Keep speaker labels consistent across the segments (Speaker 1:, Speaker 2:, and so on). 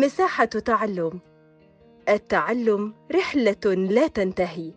Speaker 1: مساحة تعلم. التعلم رحلة لا تنتهي.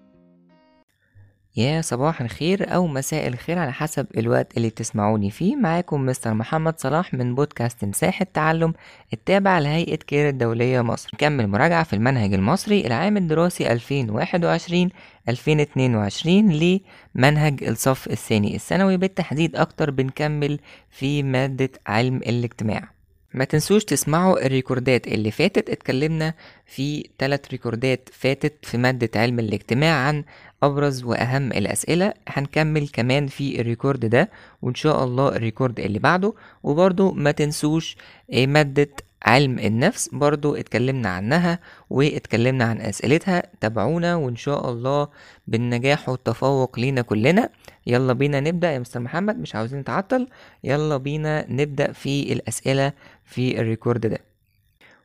Speaker 2: يا صباح الخير أو مساء الخير على حسب الوقت اللي بتسمعوني فيه. معاكم مستر محمد صلاح من بودكاست مساحة تعلم التابع لهيئة كير الدولية مصر. نكمل مراجعة في المنهج المصري العام الدراسي 2021-2022 لمنهج الصف الثاني الثانوي. بالتحديد أكتر بنكمل في مادة علم الاجتماع. ما تنسوش تسمعوا الريكوردات اللي فاتت اتكلمنا في ثلاث ريكوردات فاتت في مادة علم الاجتماع عن أبرز وأهم الأسئلة. هنكمل كمان في ال record ده وإن شاء الله ال record اللي بعده. وبرضو ما تنسوش مادة علم النفس برضو اتكلمنا عنها واتكلمنا عن أسئلتها. تابعونا وإن شاء الله بالنجاح والتفوق لينا كلنا. يلا بينا نبدأ يا مستر محمد مش عاوزين نتعطل. يلا بينا نبدأ في الأسئلة في الريكورد ده.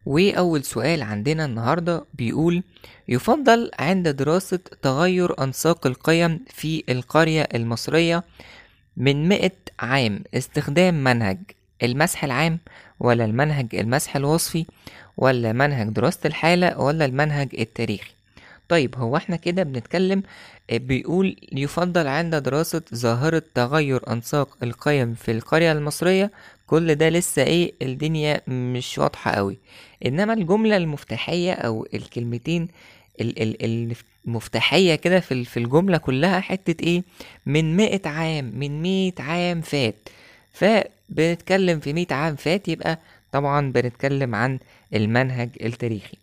Speaker 2: وأول سؤال عندنا النهاردة بيقول يفضل عند دراسة تغير أنساق القيم في القرية المصرية من مئة عام استخدام منهج المسح العام ولا المنهج المسح الوصفي ولا منهج دراسة الحالة ولا المنهج التاريخي؟ طيب هو إحنا كده بنتكلم بيقول يفضل عند دراسة ظاهرة تغير أنساق القيم في القرية المصرية كل ده لسه إيه الدنيا مش واضحة قوي إنما الجملة المفتاحية أو الكلمتين المفتاحية كده في الجملة كلها حتة إيه من مئة عام من مئة عام فات. فبنتكلم في مئة عام فات يبقى طبعا بنتكلم عن المنهج التاريخي.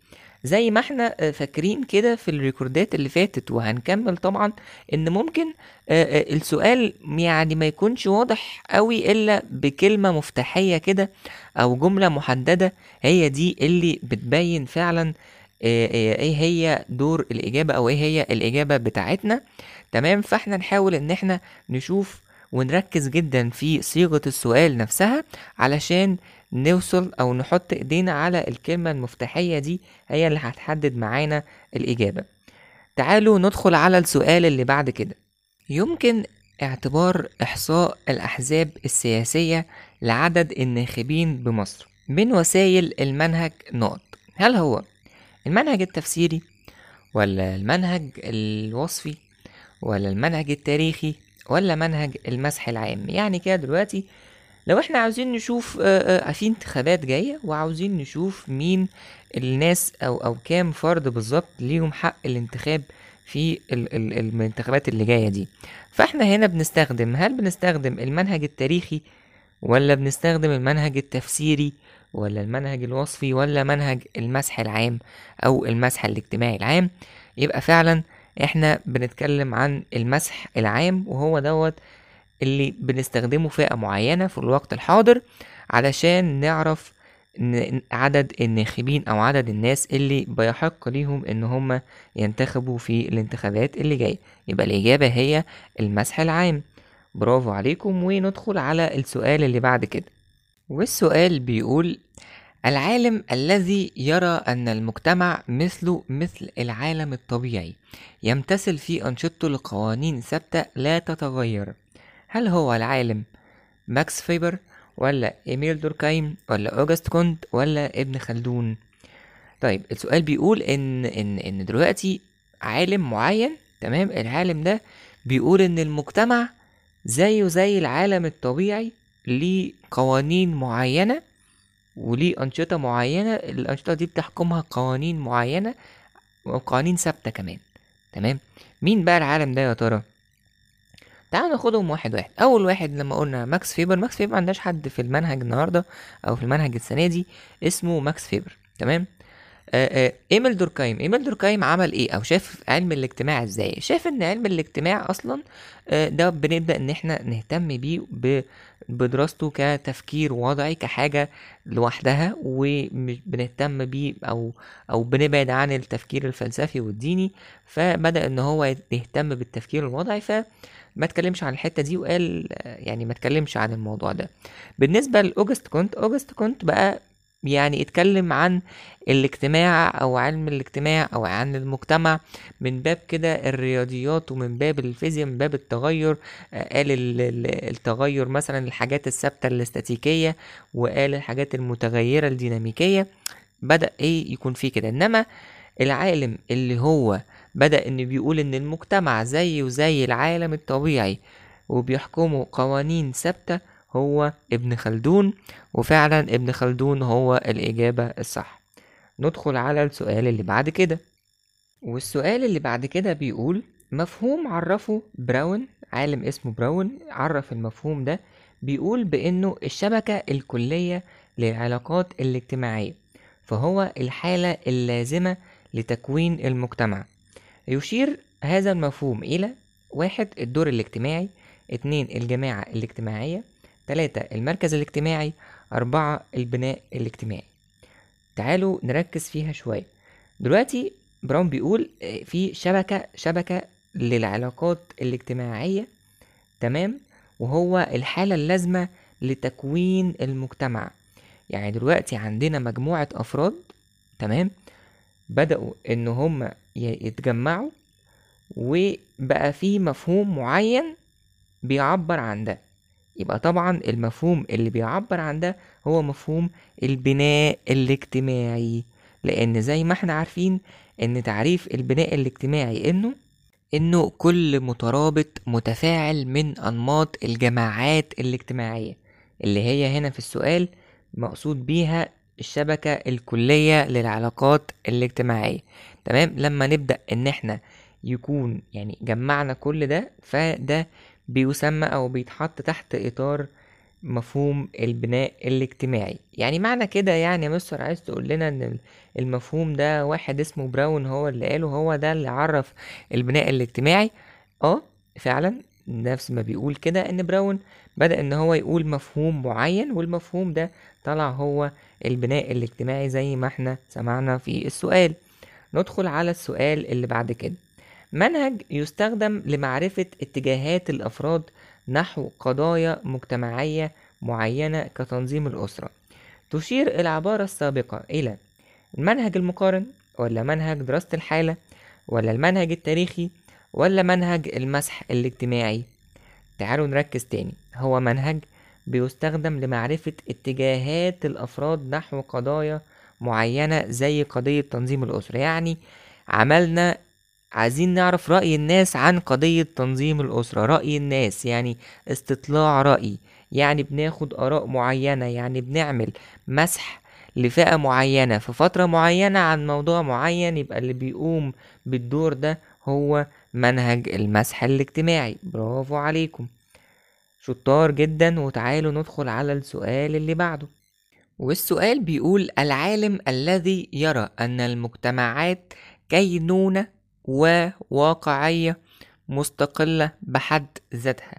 Speaker 2: زي ما إحنا فاكرين كده في الريكوردات اللي فاتت وهنكمل طبعا إن ممكن السؤال يعني ما يكونش واضح قوي إلا بكلمة مفتاحية كده أو جملة محددة هي دي اللي بتبين فعلا إيه هي دور الإجابة أو إيه هي الإجابة بتاعتنا. تمام؟ فإحنا نحاول إن إحنا نشوف ونركز جدا في صيغة السؤال نفسها علشان نوصل أو نحط إيدينا على الكلمة المفتاحية دي هي اللي هتحدد معانا الإجابة. تعالوا ندخل على السؤال اللي بعد كده. يمكن اعتبار إحصاء الأحزاب السياسية لعدد الناخبين بمصر من وسائل المنهج نقط. هل هو المنهج التفسيري ولا المنهج الوصفي ولا المنهج التاريخي ولا منهج المسح العام؟ يعني كده دلوقتي لو إحنا عاوزين نشوف في انتخابات جاية وعاوزين نشوف مين الناس أو أو كام فرد بالظبط ليهم حق الانتخاب في ال ال الانتخابات اللي جاية دي. فاحنا هنا بنستخدم هل بنستخدم المنهج التاريخي ولا بنستخدم المنهج التفسيري ولا المنهج الوصفي ولا منهج المسح العام أو المسح الاجتماعي العام؟ يبقى فعلا إحنا بنتكلم عن المسح العام وهو دوت اللي بنستخدمه فئة معينة في الوقت الحاضر علشان نعرف عدد الناخبين أو عدد الناس اللي بيحق ليهم إن هم ينتخبوا في الانتخابات اللي جاية. يبقى الإجابة هي المسح العام. برافو عليكم وندخل على السؤال اللي بعد كده. والسؤال بيقول العالم الذي يرى أن المجتمع مثله مثل العالم الطبيعي يمتثل في أنشطته لقوانين ثابتة لا تتغير. هل هو العالم ماكس فيبر ولا إيميل دوركايم ولا أوجست كونت ولا ابن خلدون؟ طيب السؤال بيقول إن إن إن دلوقتي عالم معين تمام؟ العالم ده بيقول إن المجتمع زيه زي العالم الطبيعي ليه قوانين معينة وليه أنشطة معينة الأنشطة دي بتحكمها قوانين معينة وقوانين ثابتة كمان تمام؟ مين بقى العالم ده يا ترى؟ تعالوا ناخدهم واحد واحد. أول واحد لما قلنا ماكس فيبر ماكس فيبر عندناش حد في المنهج النهارده أو في المنهج السنة دي اسمه ماكس فيبر. تمام؟ آآ آآ إيميل دوركايم. إيميل دوركايم عمل إيه؟ أو شاف علم الاجتماع إزاي؟ شاف إن علم الاجتماع أصلا ده بنبدأ إن إحنا نهتم بيه بدراسته كتفكير وضعي كحاجة لوحدها ومش بنهتم بيه أو أو بنبعد عن التفكير الفلسفي والديني. فبدأ إن هو يهتم بالتفكير الوضعي ف ما اتكلمش عن الحتة دي وقال يعني ما اتكلمش عن الموضوع ده. بالنسبة لأوجست كونت أوجست كونت بقى يعني اتكلم عن الاجتماع أو علم الاجتماع أو عن المجتمع من باب كده الرياضيات ومن باب الفيزياء من باب التغير. قال التغير مثلا الحاجات الثابتة الاستاتيكية وقال الحاجات المتغيرة الديناميكية. بدأ إيه؟ يكون فيه كده. إنما العالم اللي هو بدأ انه بيقول إن المجتمع زيه زي العالم الطبيعي وبيحكمه قوانين ثابتة هو ابن خلدون وفعلا ابن خلدون هو الإجابة الصح. ندخل على السؤال اللي بعد كده. والسؤال اللي بعد كده بيقول مفهوم عرفه براون عالم اسمه براون عرف المفهوم ده بيقول بأنه الشبكة الكلية للعلاقات الاجتماعية فهو الحالة اللازمة لتكوين المجتمع. يشير هذا المفهوم إلى واحد الدور الاجتماعي اتنين الجماعة الاجتماعية تلاتة المركز الاجتماعي أربعة البناء الاجتماعي. تعالوا نركز فيها شوية. دلوقتي براون بيقول آه، في شبكة شبكة للعلاقات الاجتماعية. تمام؟ وهو الحالة اللازمة لتكوين المجتمع. يعني دلوقتي عندنا مجموعة أفراد. تمام؟ بدأوا إن هم ي- يتجمعوا وبقى في مفهوم معين بيعبر عن ده. يبقى طبعا المفهوم اللي بيعبر عن ده هو مفهوم البناء الاجتماعي. لأن زي ما إحنا عارفين إن تعريف البناء الاجتماعي إنه إنه كل مترابط متفاعل من أنماط الجماعات الاجتماعية. اللي هي هنا في السؤال مقصود بيها الشبكة الكلية للعلاقات الاجتماعية. تمام؟ لما نبدأ إن إحنا يكون يعني جمعنا كل ده فده بيسمى أو بيتحط تحت إطار مفهوم البناء الاجتماعي. يعني معنى كده يعني يا مستر عايز تقول لنا إن المفهوم ده واحد اسمه براون هو اللي قاله هو ده اللي عرف البناء الاجتماعي؟ آه فعلا نفس ما بيقول كده إن براون بدأ إن هو يقول مفهوم معين والمفهوم ده طلع هو البناء الاجتماعي زي ما إحنا سمعنا في السؤال. ندخل على السؤال اللي بعد كده. منهج يستخدم لمعرفة اتجاهات الأفراد نحو قضايا مجتمعية معينة كتنظيم الأسرة. تشير العبارة السابقة إلى المنهج المقارن ولا منهج دراسة الحالة ولا المنهج التاريخي ولا منهج المسح الاجتماعي. تعالوا نركز تاني. هو منهج بيستخدم لمعرفة اتجاهات الأفراد نحو قضايا معينة زي قضية تنظيم الأسرة. يعني عملنا عايزين نعرف رأي الناس عن قضية تنظيم الأسرة رأي الناس يعني استطلاع رأي. يعني بناخد آراء معينة يعني بنعمل مسح لفئة معينة. في فترة معينة عن موضوع معين يبقى اللي بيقوم بالدور ده هو منهج المسح الاجتماعي. برافو عليكم. شطار جدا وتعالوا ندخل على السؤال اللي بعده. والسؤال بيقول العالم الذي يرى أن المجتمعات كينونة وواقعية مستقلة بحد ذاتها؟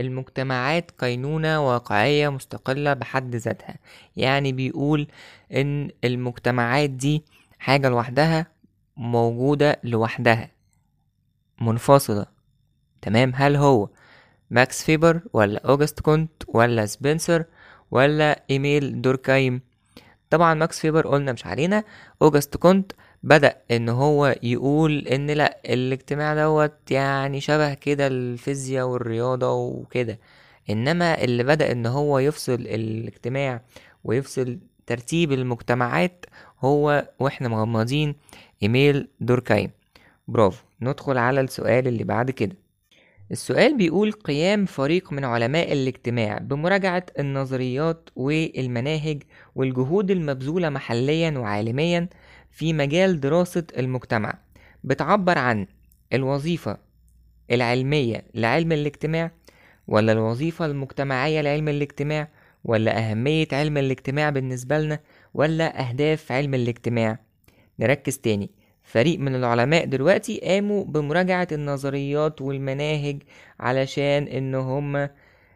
Speaker 2: المجتمعات كينونة واقعية مستقلة بحد ذاتها. يعني بيقول إن المجتمعات دي حاجة لوحدها موجودة لوحدها. منفصلة. تمام؟ هل هو ماكس فيبر ولا أوجست كونت ولا سبنسر ولا إيميل دوركايم؟ طبعا ماكس فيبر قلنا مش علينا. أوجست كونت بدأ إن هو يقول إن لأ الاجتماع دوت يعني شبه كده الفيزياء والرياضة وكده. إنما اللي بدأ إن هو يفصل الاجتماع ويفصل ترتيب المجتمعات هو وإحنا مغمضين إيميل دوركايم. برافو. ندخل على السؤال اللي بعد كده. السؤال بيقول قيام فريق من علماء الاجتماع بمراجعة النظريات والمناهج والجهود المبذولة محليا وعالميا في مجال دراسة المجتمع. بتعبر عن الوظيفة العلمية لعلم الاجتماع ولا الوظيفة المجتمعية لعلم الاجتماع ولا أهمية علم الاجتماع بالنسبة لنا ولا أهداف علم الاجتماع؟ نركز تاني. فريق من العلماء دلوقتي قاموا بمراجعة النظريات والمناهج علشان إن هم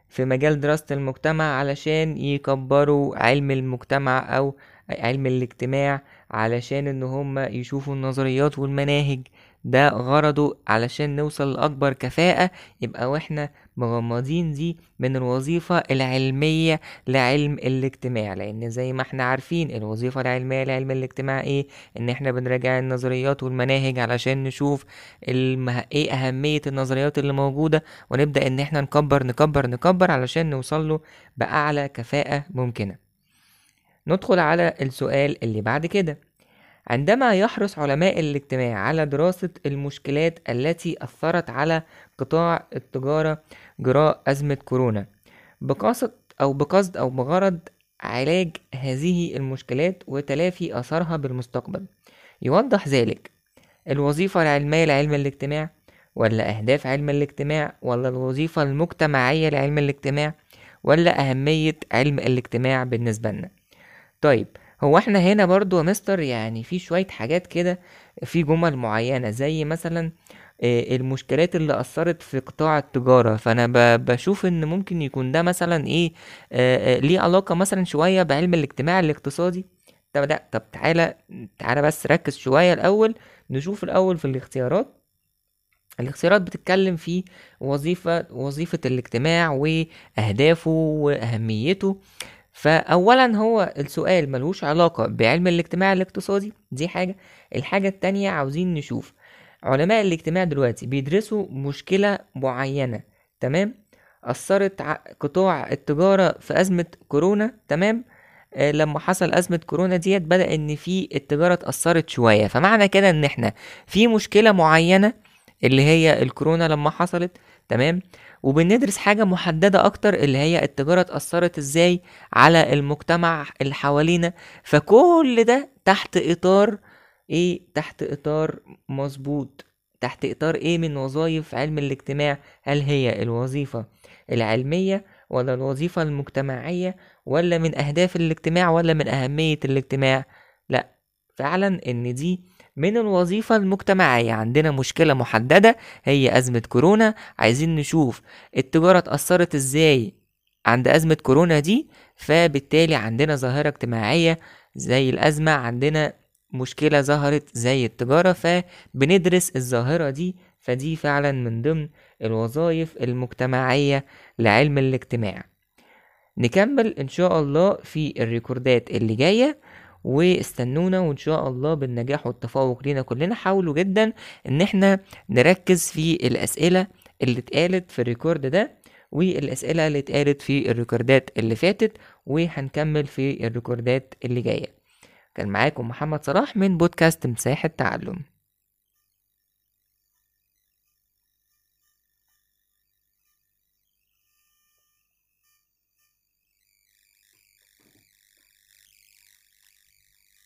Speaker 2: في مجال دراسة المجتمع علشان يكبروا علم المجتمع أو علم الاجتماع علشان إن هم يشوفوا النظريات والمناهج ده غرضه علشان نوصل لأكبر كفاءة يبقى وإحنا مغمضين دي من الوظيفة العلمية لعلم الاجتماع. لأن زي ما إحنا عارفين الوظيفة العلمية لعلم الاجتماع إيه؟ إن إحنا بنراجع النظريات والمناهج علشان نشوف المه... إيه أهمية النظريات اللي موجودة ونبدأ إن إحنا نكبر نكبر نكبر علشان نوصل له بأعلى كفاءة ممكنة. ندخل على السؤال اللي بعد كده. عندما يحرص علماء الاجتماع على دراسة المشكلات التي أثرت على قطاع التجارة جراء أزمة كورونا بقصد أو بقصد أو بغرض علاج هذه المشكلات وتلافي أثرها بالمستقبل. يوضح ذلك الوظيفة العلمية لعلم الاجتماع ولا أهداف علم الاجتماع ولا الوظيفة المجتمعية لعلم الاجتماع ولا أهمية علم الاجتماع بالنسبة لنا. طيب هو إحنا هنا برضو يا مستر يعني في شوية حاجات كده في جمل معينة زي مثلا آه، المشكلات اللي أثرت في قطاع التجارة. فأنا ب- بشوف إن ممكن يكون ده مثلا إيه آه، آه، ليه علاقة مثلا شوية بعلم الاجتماع الاقتصادي. طب لا طب تعالى تعالى بس ركز شوية الأول نشوف الأول في الاختيارات. الاختيارات بتتكلم في وظيفة وظيفة الاجتماع وأهدافه وأهميته. فأولا هو السؤال ملوش علاقة بعلم الاجتماع الاقتصادي دي حاجة. الحاجة التانية عاوزين نشوف. علماء الاجتماع دلوقتي بيدرسوا مشكلة معينة تمام؟ أثرت قطاع التجارة في أزمة كورونا تمام؟ آه، لما حصل أزمة كورونا ديت بدأ إن في التجارة اتأثرت شوية. فمعنى كده إن إحنا في مشكلة معينة اللي هي الكورونا لما حصلت تمام؟ وبندرس حاجة محددة أكتر اللي هي التجارة اتأثرت إزاي على المجتمع اللي حوالينا. فكل ده تحت إطار إيه؟ تحت إطار مظبوط. تحت إطار إيه من وظائف علم الاجتماع؟ هل هي الوظيفة العلمية ولا الوظيفة المجتمعية ولا من أهداف الاجتماع ولا من أهمية الاجتماع؟ لا. فعلا إن دي من الوظيفة المجتمعية. عندنا مشكلة محددة هي أزمة كورونا. عايزين نشوف التجارة اتأثرت إزاي عند أزمة كورونا دي فبالتالي عندنا ظاهرة اجتماعية زي الأزمة عندنا مشكلة ظهرت زي التجارة فبندرس الظاهرة دي. فدي فعلا من ضمن الوظائف المجتمعية لعلم الاجتماع. نكمل إن شاء الله في الريكوردات اللي جاية. واستنونا وإن شاء الله بالنجاح والتفوق لينا كلنا. حاولوا جدا إن إحنا نركز في الأسئلة اللي اتقالت في الريكورد ده والأسئلة اللي اتقالت في الريكوردات اللي فاتت وهنكمل في الريكوردات اللي جاية. كان معاكم محمد صلاح من بودكاست مساحة تعلم.